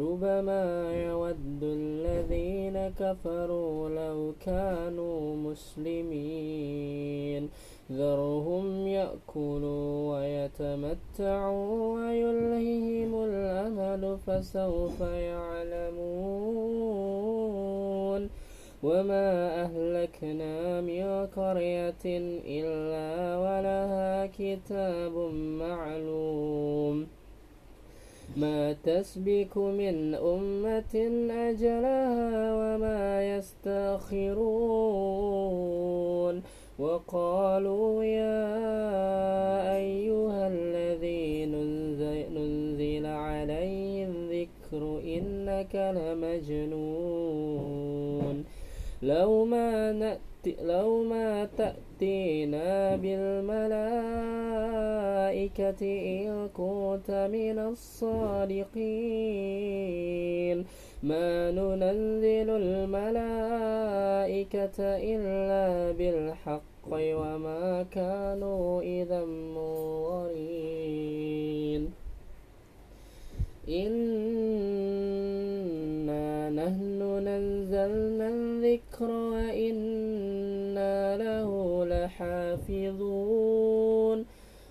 ربما يود الذين كفروا لو كانوا مسلمين. ذرهم يأكلوا ويتمتعوا ويلههم الأمل فسوف يعلمون. وما أهلكنا من قرية إلا ولها كتاب معلوم. ما تسبك من أمة أجلها وما يستأخرون وقالوا يا أيها الذي ننزل عليه الذكر إنك لمجنون. لو ما نأتي لو ما تأتينا بالملائكة إن كنت من الصادقين. ما ننزل الملائكة إلا بالحق وما كانوا إذا منظرين.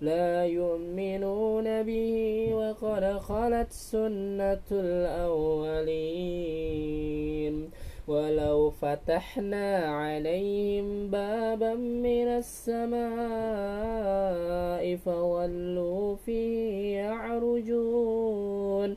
لا يؤمنون به وقد خلت سنة الأولين. ولو فتحنا عليهم بابا من السماء فظلوا فيه يعرجون.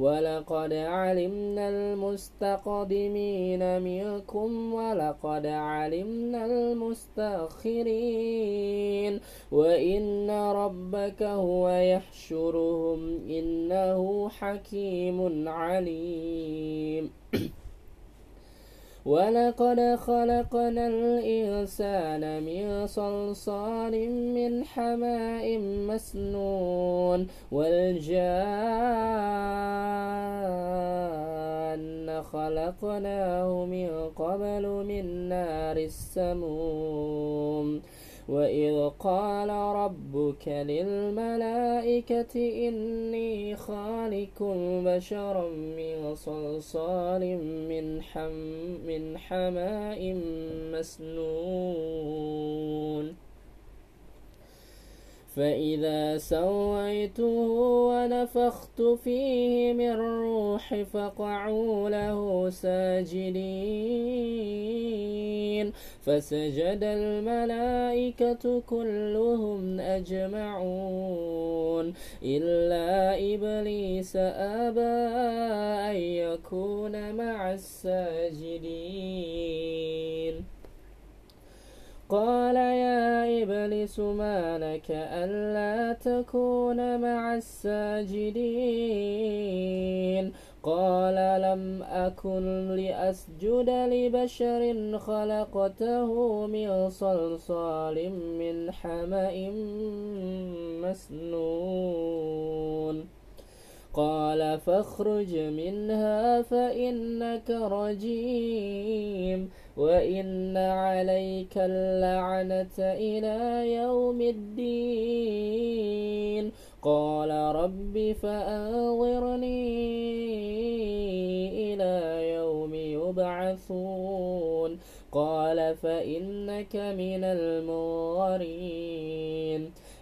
ولقد علمنا المستقدمين منكم ولقد علمنا المستأخرين وإن ربك هو يحشرهم إنه حكيم عليم ولقد خلقنا الإنسان من صلصال من حماء مسنون والجان خلقناه من قبل من نار السموم وإذ قال ربك للملائكة إني خالق بشرا من صلصال من, حم من حماء مسنون فإذا سويته ونفخت فيه من روح فقعوا له ساجدين فسجد الملائكة كلهم أجمعون إلا إبليس أبى أن يكون مع الساجدين قال ما لك ألا تكون مع الساجدين. قال لم أكن لأسجد لبشر خلقته من صلصال من حمأ مسنون. قال فاخرج منها فإنك رجيم وإن عليك اللعنة إلى يوم الدين. قال رب فأنظرني إلى يوم يبعثون. قال فإنك من المنظرين.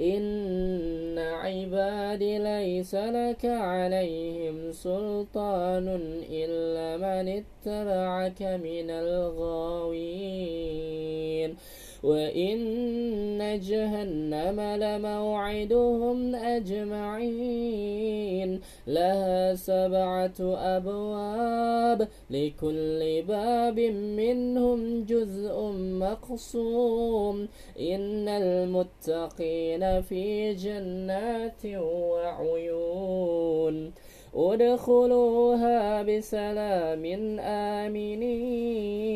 إن عبادي ليس لك عليهم سلطان إلا من اتبعك من الغاوين. وإن جهنم لموعدهم أجمعين. لها سبعة أبواب لكل باب منهم جزء مقسوم. إن المتقين في جنات وعيون. ادخلوها بسلام آمنين.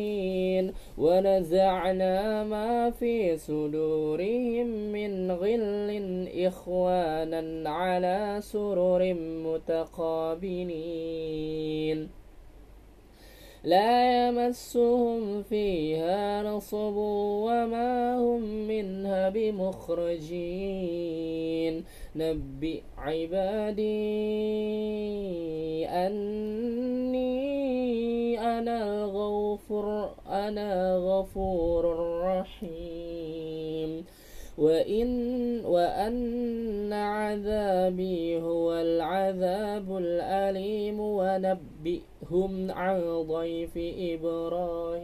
ونزعنا ما في صدورهم من غل إخوانا على سرر متقابلين. لا يمسهم فيها نصب وما هم منها بمخرجين. نبئ عبادي أني أنا الغفور أنا غفور رحيم. وإن وأن عذابي هو العذاب الأليم. ونبئهم عن ضيف إبراهيم.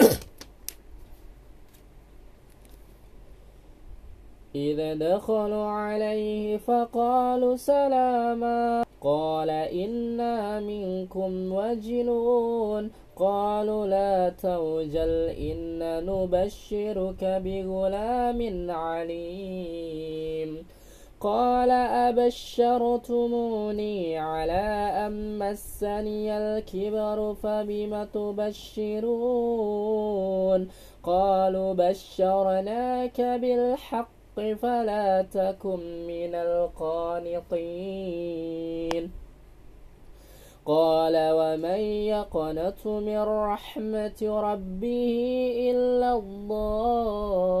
إذا دخلوا عليه فقالوا سلاما. قال إنا منكم وجلون. قالوا لا توجل إنا نبشرك بغلام عليم. قال أبشرتموني على أن مسني الكبر فبم تبشرون قالوا بشرناك بالحق فلا تكن من القانطين قال ومن يقنط من رحمة ربه إلا الضالون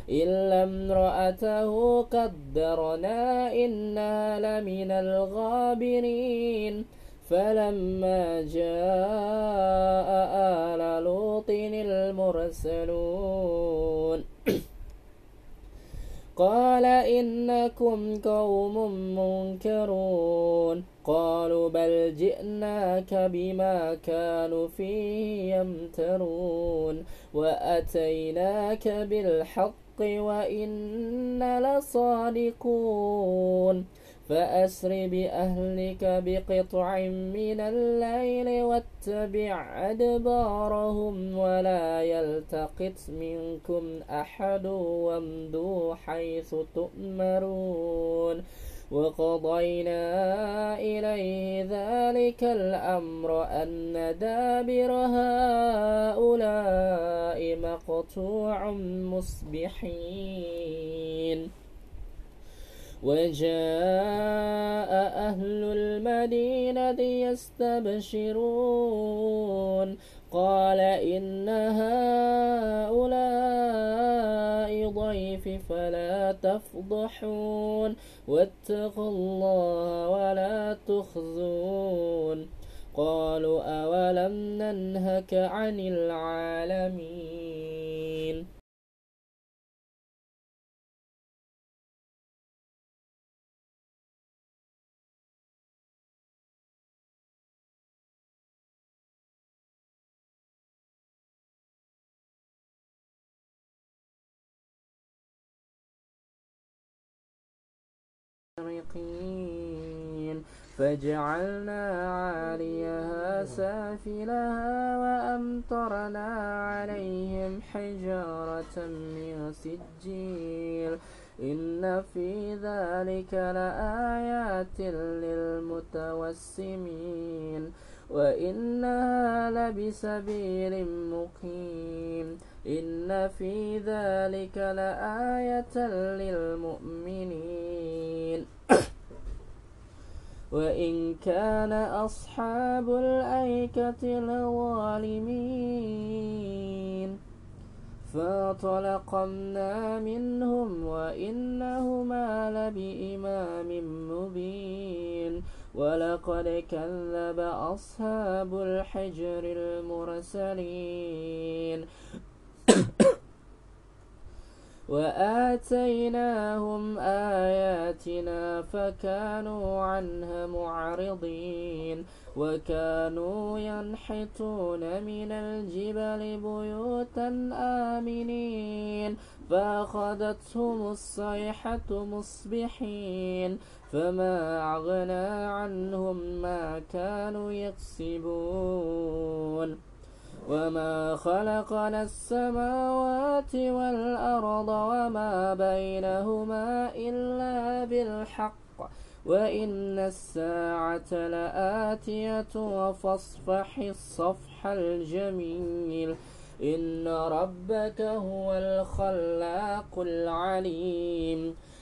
إلا امرأته قدرنا إنا لمن الغابرين. فلما جاء آل لوط المرسلون. قال إنكم قوم منكرون. قالوا بل جئناك بما كانوا فيه يمترون. وأتيناك بالحق وإن لصادقون. فأسر بأهلك بقطع من الليل واتبع أدبارهم ولا يلتقط منكم أحد وامضوا حيث تؤمرون. وقضينا إليه ذلك الأمر أن دابر هؤلاء مقطوع مصبحين. وجاء أهل المدينة يستبشرون. قال إن هؤلاء ضيفي فلا تفضحون واتقوا الله ولا تخزون. قالوا أولم ننهك عن العالمين. فجعلنا عاليها سافلها وأمطرنا عليهم حجارة من سجيل. إن في ذلك لآيات للمتوسمين. وإنها لبسبيل مقيم. إن في ذلك لآية للمؤمنين. وإن كان أصحاب الأيكة لظالمين. فانطلقنا منهم وإنهما لبإمام مبين. ولقد كذب أصحاب الحجر المرسلين. وآتيناهم آياتنا فكانوا عنها معرضين وكانوا ينحتون من الجبل بيوتا آمنين فأخذتهم الصيحة مصبحين فما أغنى عنهم ما كانوا يكسبون وما خلقنا السماوات والأرض وما بينهما إلا بالحق وإن الساعة لآتية فاصفح الصفح الجميل إن ربك هو الخلاق العليم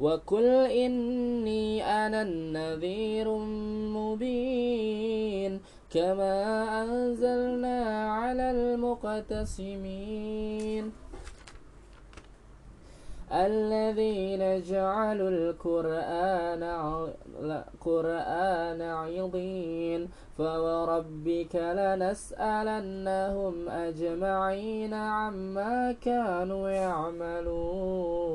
وقل إني أنا النذير المبين كما أنزلنا على المقتسمين الذين جعلوا القرآن قرآن عضين فوربك لنسألنهم أجمعين عما كانوا يعملون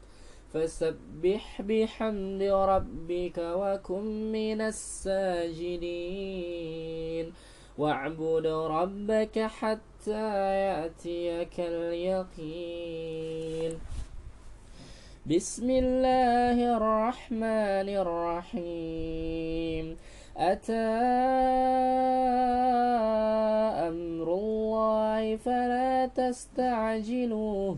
فسبح بحمد ربك وكن من الساجدين واعبد ربك حتى يأتيك اليقين بسم الله الرحمن الرحيم أتى أمر الله فلا تستعجلوه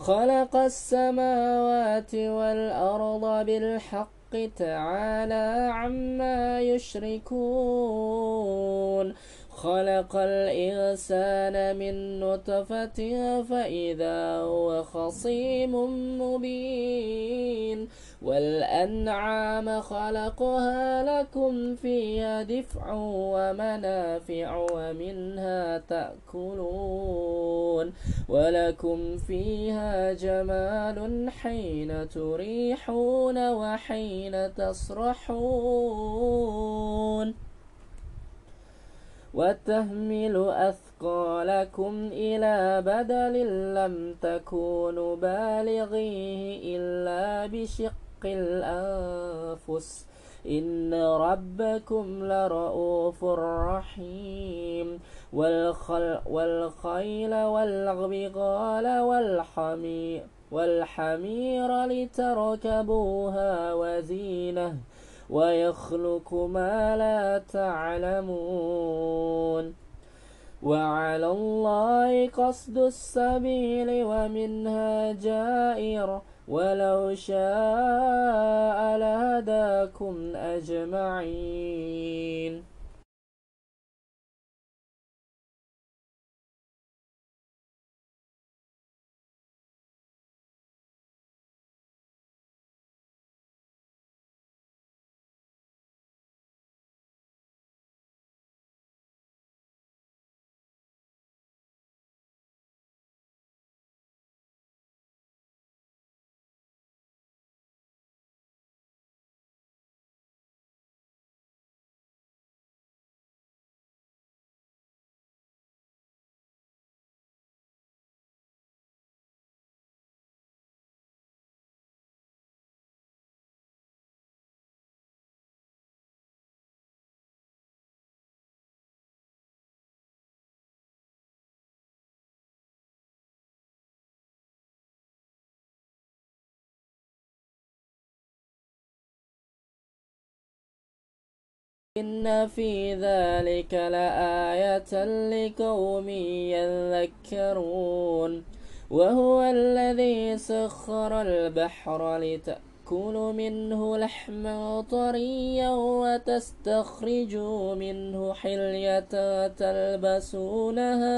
خلق السماوات والأرض بالحق تعالى عما يشركون. خلق الإنسان من نطفة فإذا هو خصيم مبين والأنعام خلقها لكم فيها دفع ومنافع ومنها تأكلون ولكم فيها جمال حين تريحون وحين تسرحون وتهمل أثقالكم إلى بدل لم تكونوا بالغيه إلا بشق الأنفس. إن ربكم لرؤوف رحيم. والخل والخيل والبغال والحمير والحمير لتركبوها وزينة. ويخلق ما لا تعلمون. وعلى الله قصد السبيل ومنها جائر. ولو شاء لهداكم أجمعين. إن في ذلك لآية لقوم يذكرون وهو الذي سخر البحر لتأكل منه لحما طريا وتستخرجوا منه حلية تلبسونها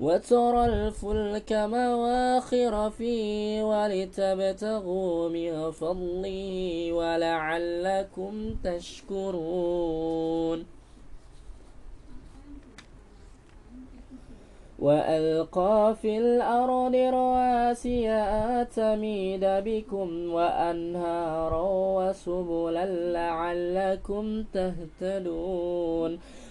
وترى الفلك مواخر فيه ولتبتغوا من فضله ولعلكم تشكرون. وألقى في الأرض رواسي أن تميد بكم وأنهارا وسبلا لعلكم تهتدون.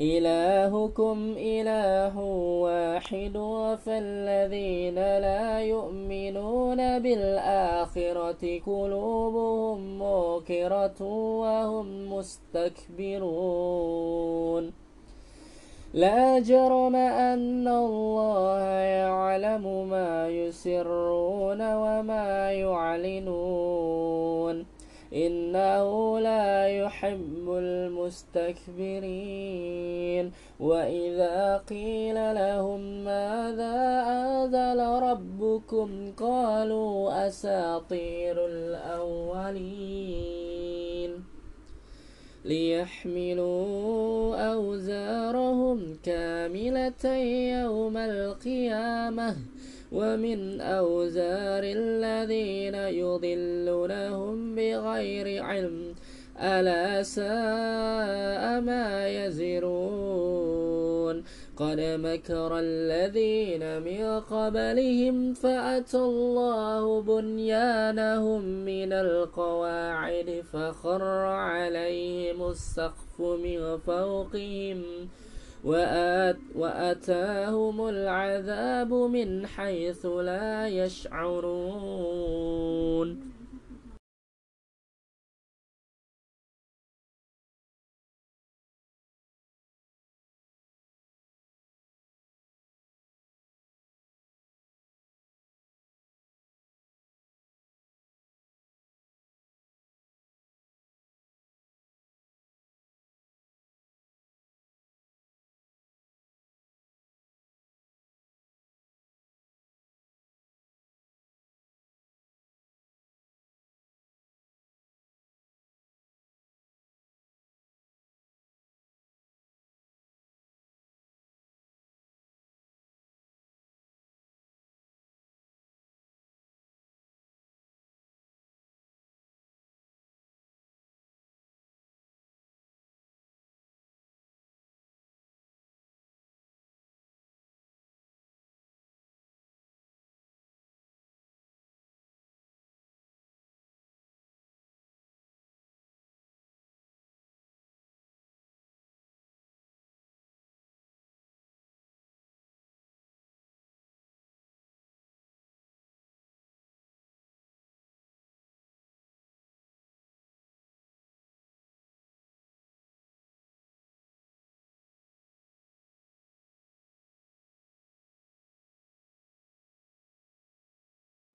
إلهكم إله واحد فالذين لا يؤمنون بالآخرة قلوبهم موكرة وهم مستكبرون. لا جرم أن الله يعلم ما يسرون وما يعلنون. إنه لا يحب المستكبرين. وإذا قيل لهم ماذا أنزل ربكم قالوا أساطير الأولين. ليحملوا أوزارهم كاملة يوم القيامة. ومن أوزار الذين يضلونهم بغير علم ألا ساء ما يزرون. قد مكر الذين من قبلهم فأتى الله بنيانهم من القواعد فخر عليهم السقف من فوقهم. وآت وأتاهم العذاب من حيث لا يشعرون.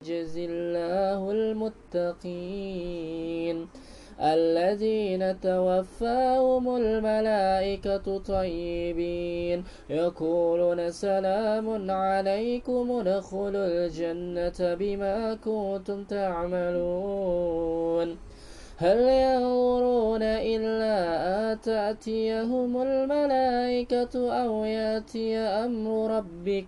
يجزي الله المتقين الذين توفاهم الملائكة طيبين يقولون سلام عليكم ادخلوا الجنة بما كنتم تعملون هل ينظرون إلا أن تأتيهم الملائكة أو يأتي أمر ربك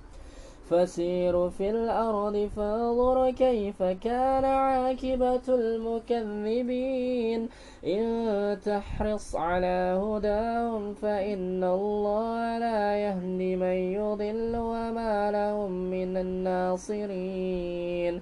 فسيروا في الأرض فانظر كيف كان عاقبة المكذبين. إن تحرص على هداهم فإن الله لا يهدي من يضل وما لهم من الناصرين.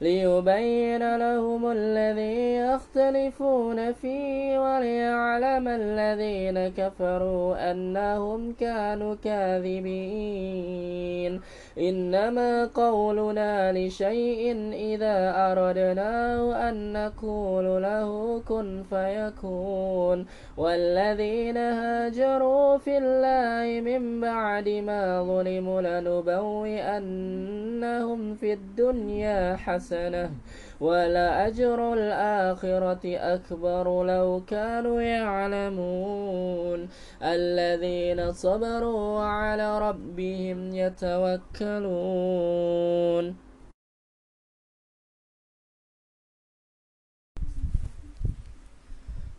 ليبين لهم الذي يختلفون فيه وليعلم الذين كفروا أنهم كانوا كاذبين. إنما قولنا لشيء إذا أردناه أن نقول له كن فيكون. والذين هاجروا في الله من بعد ما ظلموا لنبوئنهم في الدنيا حسنة ولأجر الآخرة أكبر لو كانوا يعلمون. الذين صبروا وعلى ربهم يتوكلون.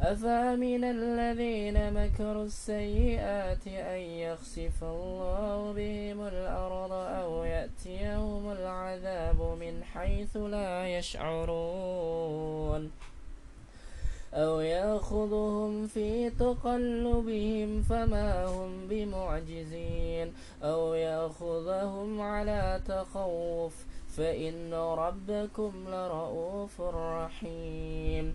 أفامن الذين مكروا السيئات أن يخسف الله بهم الأرض أو يأتيهم العذاب من حيث لا يشعرون أو يأخذهم في تقلبهم فما هم بمعجزين أو يأخذهم على تخوف فإن ربكم لرؤوف رحيم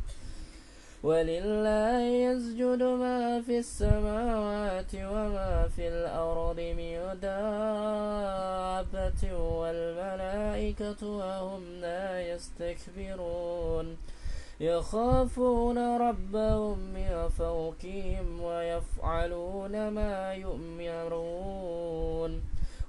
ولله يسجد ما في السماوات وما في الأرض من دابة والملائكة وهم لا يستكبرون. يخافون ربهم من فوقهم ويفعلون ما يؤمرون.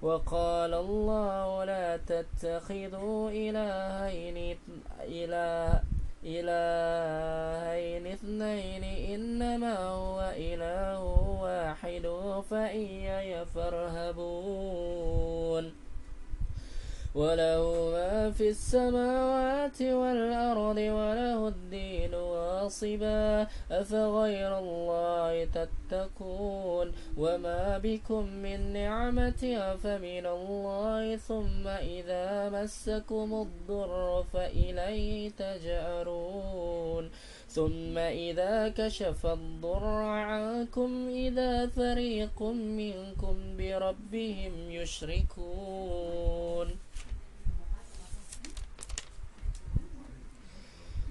وقال الله لا تتخذوا إلهين إله إلهين اثنين إنما هو إله واحد فإياي فارهبون. وله ما في السماوات والأرض وله الدين واصبا. أفغير الله تتقون؟ وما بكم من نعمة فمن الله؟ ثم إذا مسكم الضر فإليه تجأرون. ثم إذا كشف الضر عنكم إذا فريق منكم بربهم يشركون.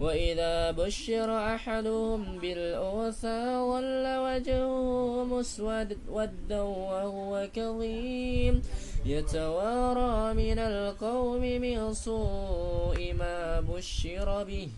وإذا بشر أحدهم بالأنثى ظل وجهه مسودا وهو كظيم. يتوارى من القوم من سوء ما بشر به.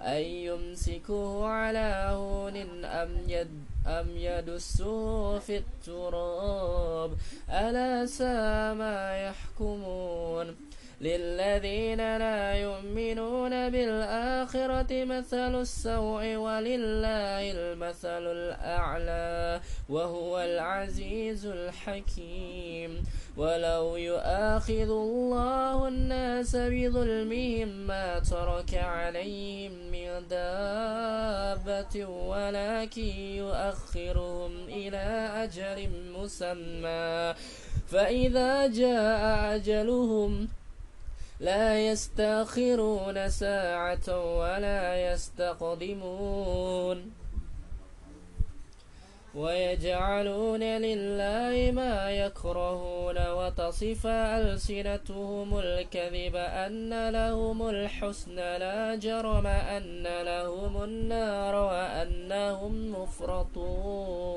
أن يمسكه على هون أم يد أم يدسه في التراب. ألا ساء ما يحكمون. للذين لا يؤمنون بالآخرة مثل السوء ولله المثل الأعلى وهو العزيز الحكيم ولو يؤاخذ الله الناس بظلمهم ما ترك عليهم من دابة ولكن يؤخرهم إلى أجل مسمى فإذا جاء أجلهم لا يستأخرون ساعة ولا يستقدمون. ويجعلون لله ما يكرهون وتصف ألسنتهم الكذب أن لهم الحسن لا جرم أن لهم النار وأنهم مفرطون.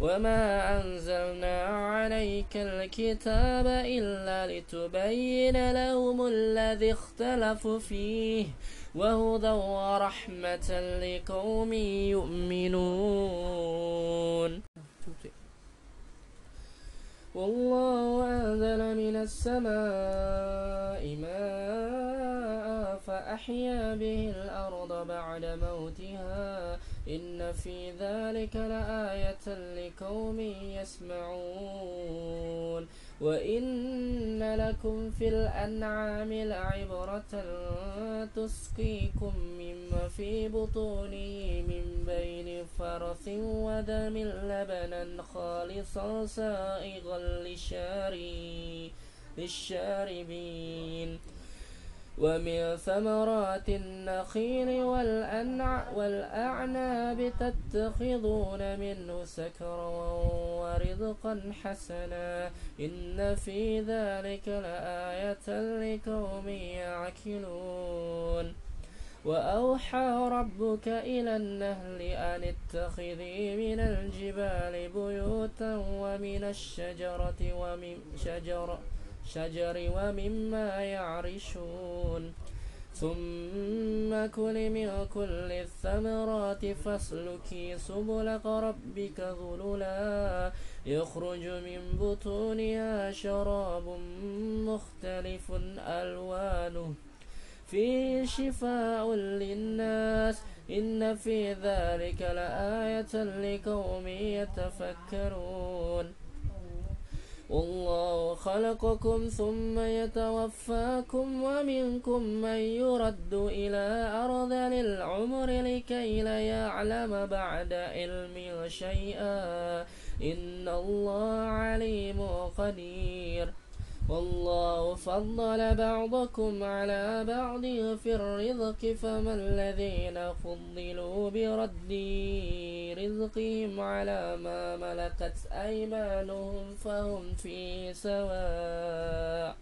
وما أنزلنا عليك الكتاب إلا لتبين لهم الذي اختلفوا فيه وهدى ورحمة لقوم يؤمنون. والله أنزل من السماء ماء فأحيا به الأرض بعد موتها إن في ذلك لآية لقوم يسمعون وإن لكم في الأنعام لعبرة تسقيكم مما في بطونه من بين فرث ودم لبنا خالصا سائغا للشاربين. ومن ثمرات النخيل والأعناب تتخذون منه سكرا ورزقا حسنا. إن في ذلك لآية لقوم يعقلون. وأوحى ربك إلى النهل أن اتخذي من الجبال بيوتا ومن الشجرة ومن شجرة الشجر ومما يعرشون. ثم كل من كل الثمرات فاسلكي سبل ربك ذللا. يخرج من بطونها شراب مختلف ألوانه. فيه شفاء للناس. إن في ذلك لآية لقوم يتفكرون. والله خلقكم ثم يتوفاكم ومنكم من يرد إلى أرض العمر لكي لا يعلم بعد علم شيئا. إن الله عليم قدير. والله فضل بعضكم على بعض في الرزق فما الذين فضلوا برد رزقهم على ما ملكت أيمانهم فهم في سواء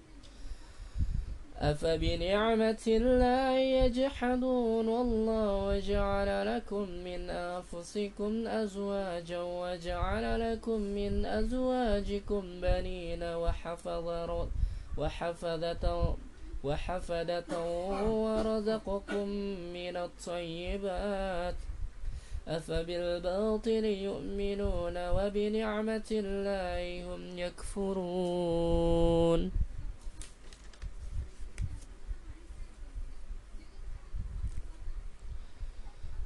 أفبنعمة الله يجحدون والله جعل لكم من أنفسكم أزواجا وجعل لكم من أزواجكم بنين وحفظة وحفظة وحفدة ورزقكم من الطيبات أفبالباطل يؤمنون وبنعمة الله هم يكفرون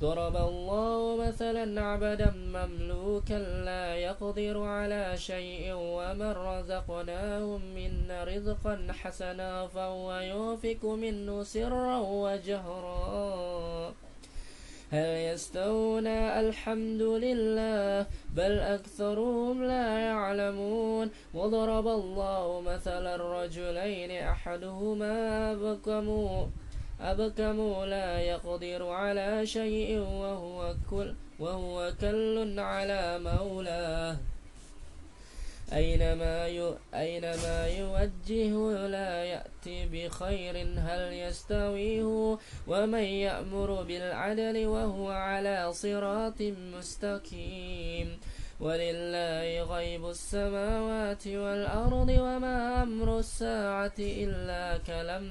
ضرب الله مثلا عبدا مملوكا لا يقدر على شيء ومن رزقناهم منا رزقا حسنا فهو يوفك منه سرا وجهرا. هل يستوون الحمد لله؟ بل أكثرهم لا يعلمون. وضرب الله مثلا الرجلين أحدهما أبكموا أبكم لا يقدر على شيء وهو كل وهو كل على مولاه. أينما أينما يوجهه لا يأتي بخير هل يستويه؟ ومن يأمر بالعدل وهو على صراط مستقيم. ولله غيب السماوات والأرض وما أمر الساعة إلا كلم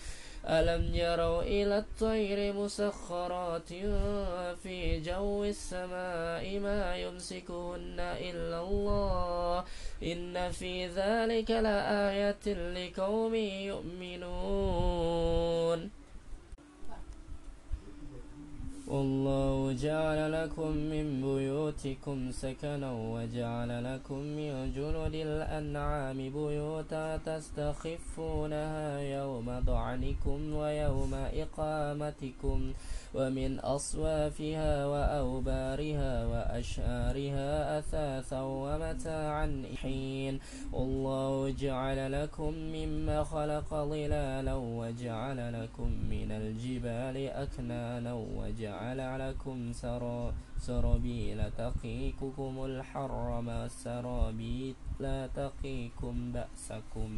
ألم يروا إلى الطير مسخرات في جو السماء ما يمسكهن إلا الله. إن في ذلك لآية لقوم يؤمنون. والله جعل لكم من بيوتكم سكنا وجعل لكم من جلد الأنعام بيوتا تستخفونها يوم ضعنكم ويوم إقامتكم ومن أصوافها وأوبارها وأشعارها أثاثا ومتاعا حين الله جعل لكم مما خلق ظلالا وجعل لكم من الجبال أكنانا وجعل لكم سرابيل تقيكم الحر ما السرابيل لا تقيكم بأسكم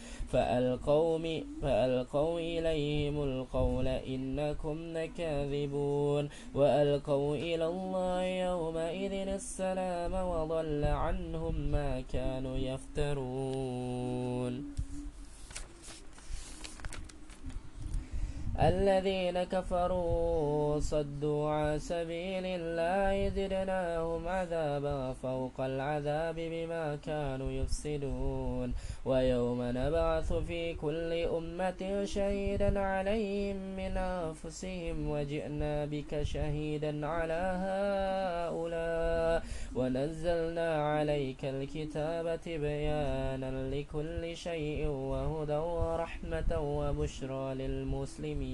فألقوا, فألقوا إليهم القول إنكم لكاذبون. وألقوا إلى الله يومئذ السلام وضل عنهم ما كانوا يفترون. الذين كفروا صدوا عن سبيل الله زدناهم عذابا فوق العذاب بما كانوا يفسدون. ويوم نبعث في كل أمة شهيدا عليهم من أنفسهم وجئنا بك شهيدا على هؤلاء. ونزلنا عليك الكتاب بيانا لكل شيء وهدى ورحمة وبشرى للمسلمين.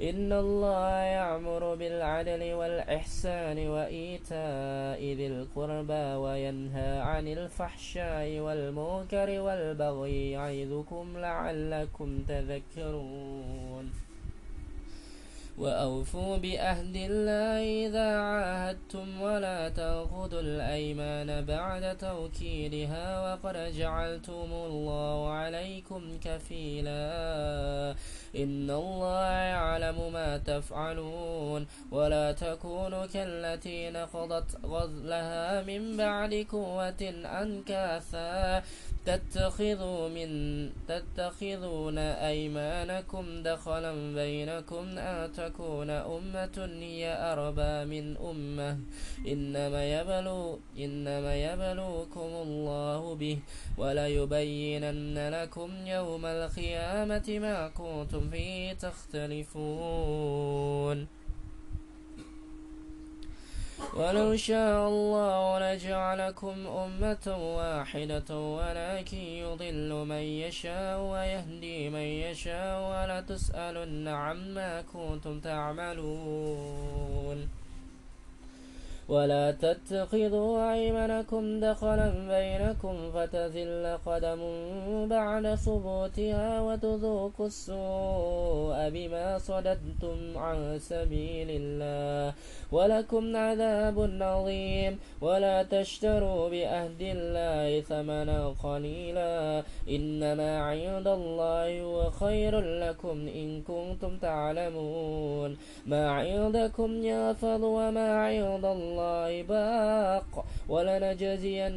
إن الله يعمر بالعدل والإحسان وإيتاء ذي القربى وينهى عن الفحشاء والمنكر والبغي يعظكم لعلكم تذكرون. وأوفوا بعهد الله إذا عاهدتم ولا تنقضوا الأيمان بعد توكيدها وقد جعلتم الله عليكم كفيلا. إن الله يعلم ما تفعلون. ولا تكونوا كالتي نقضت غزلها من بعد قوة أنكاثا. تتخذوا من تتخذون أيمانكم دخلا بينكم أن تكون أمة هي أربى من أمة. إنما يبلو إنما يبلوكم الله به وليبينن لكم يوم القيامة ما كنتم فيه تختلفون. ولو شاء الله لجعلكم أمة واحدة ولكن يضل من يشاء ويهدي من يشاء ولا تسألن عما كنتم تعملون. ولا تتخذوا أيمنكم دخلا بينكم فتزل قدم بعد ثبوتها وتذوقوا السوء بما صددتم عن سبيل الله. ولكم عذاب عظيم. ولا تشتروا بعهد الله ثمنا قليلا. إنما عند الله هو خير لكم إن كنتم تعلمون. ما عندكم ينفذ وما عند الله باق. ولنجزين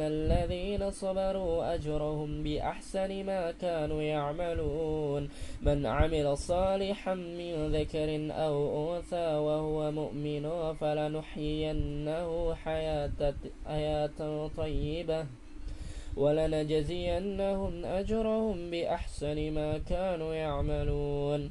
الذين صبروا أجرهم بأحسن ما كانوا يعملون. من عمل صالحا من ذكر أو أنثى وهو مؤمن فلنحيينه حياة, حياة طيبة ولنجزينهم أجرهم بأحسن ما كانوا يعملون.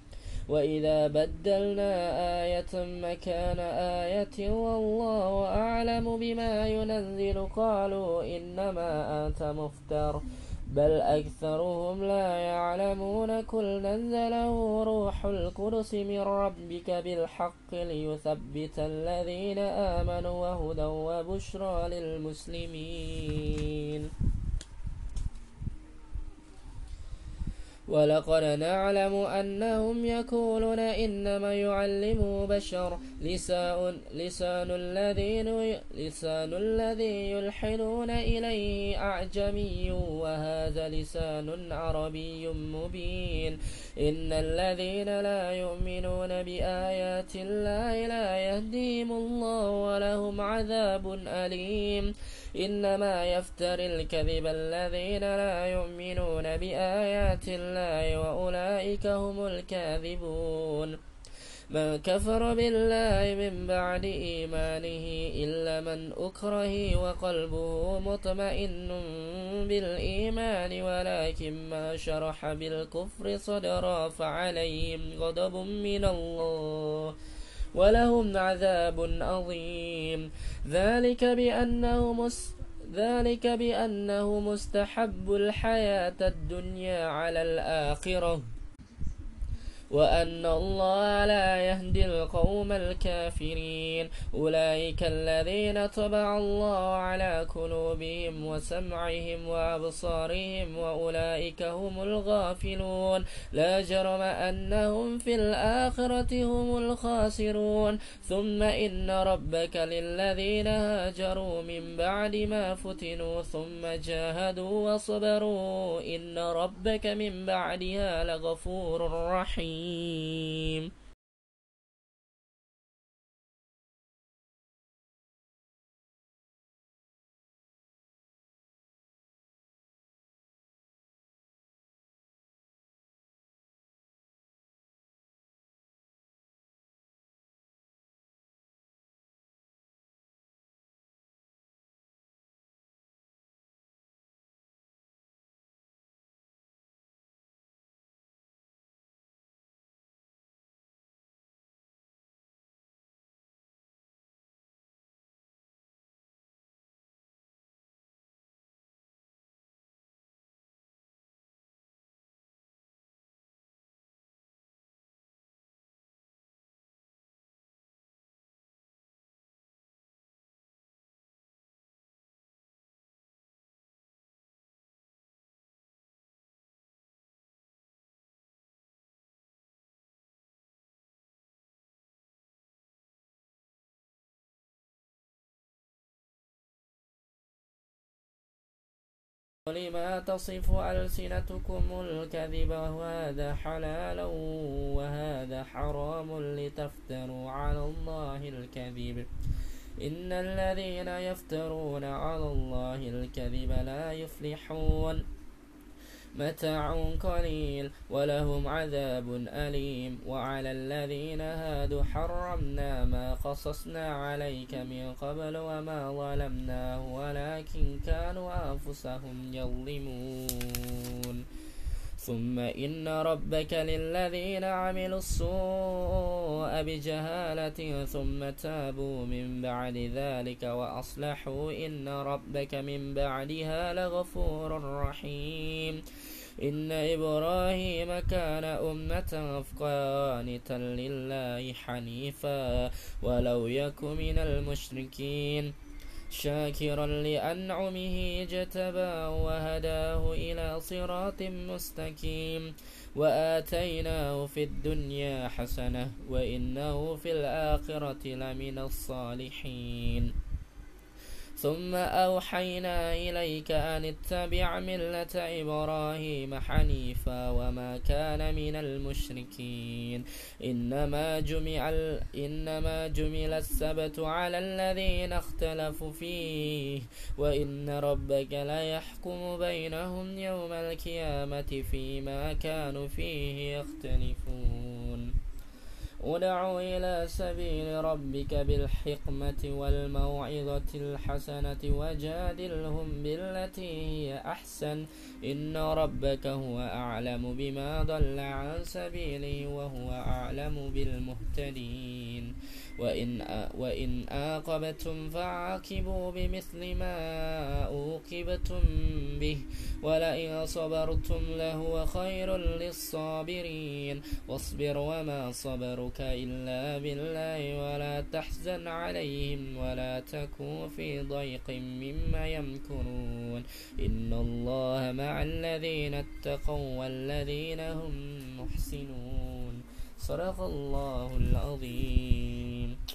وإذا بدلنا آية مكان آية والله أعلم بما ينزل قالوا إنما أنت مفتر بل أكثرهم لا يعلمون كل نزله روح القدس من ربك بالحق ليثبت الذين آمنوا وهدى وبشرى للمسلمين ولقد نعلم أنهم يقولون إنما يعلمه بشر لسان, لسان, الذين لسان الذي يلحنون إليه أعجمي وهذا لسان عربي مبين. إن الذين لا يؤمنون بآيات الله لا يهديهم الله ولهم عذاب أليم. إنما يفتر الكذب الذين لا يؤمنون بآيات الله وأولئك هم الكاذبون. من كفر بالله من بعد إيمانه إلا من أكره وقلبه مطمئن بالإيمان ولكن ما شرح بالكفر صدرا فعليهم غضب من الله. ولهم عذاب عظيم. ذلك بأنه ذلك بأنه مستحب الحياة الدنيا على الآخرة. وأن الله لا يهدي القوم الكافرين. أولئك الذين طبع الله على قلوبهم وسمعهم وأبصارهم وأولئك هم الغافلون. لا جرم أنهم في الآخرة هم الخاسرون. ثم إن ربك للذين هاجروا من بعد ما فتنوا ثم جاهدوا وصبروا. إن ربك من بعدها لغفور رحيم. الرحيم لما تصف ألسنتكم الكذب وهذا حلال وهذا حرام لتفتروا على الله الكذب. إن الذين يفترون على الله الكذب لا يفلحون. متاع قليل ولهم عذاب أليم وعلى الذين هادوا حرمنا ما قصصنا عليك من قبل وما ظلمناه ولكن كانوا أنفسهم يظلمون ثم إن ربك للذين عملوا السوء بجهالة ثم تابوا من بعد ذلك وأصلحوا إن ربك من بعدها لغفور رحيم. إن إبراهيم كان أمة قانتا لله حنيفا ولو يك من المشركين. شاكرا لأنعمه اجتباه وهداه إلى صراط مستقيم. وآتيناه في الدنيا حسنة وإنه في الآخرة لمن الصالحين. ثم أوحينا إليك أن اتبع ملة إبراهيم حنيفا وما كان من المشركين. إنما جمع إنما جمل السبت على الذين اختلفوا فيه. وإن ربك ليحكم بينهم يوم القيامة فيما كانوا فيه يختلفون. ادع إلى سبيل ربك بالحكمة والموعظة الحسنة وجادلهم بالتي هي أحسن. إن ربك هو أعلم بما ضل عن سبيله وهو أعلم بالمهتدين. وإن وإن آقبتم فعاقبوا بمثل ما أوقبتم به ولئن صبرتم لهو خير للصابرين. واصبر وما صبرك إلا بالله ولا تحزن عليهم ولا تكن في ضيق مما يمكرون. إن الله مع الذين اتقوا والذين هم محسنون. صدق الله العظيم.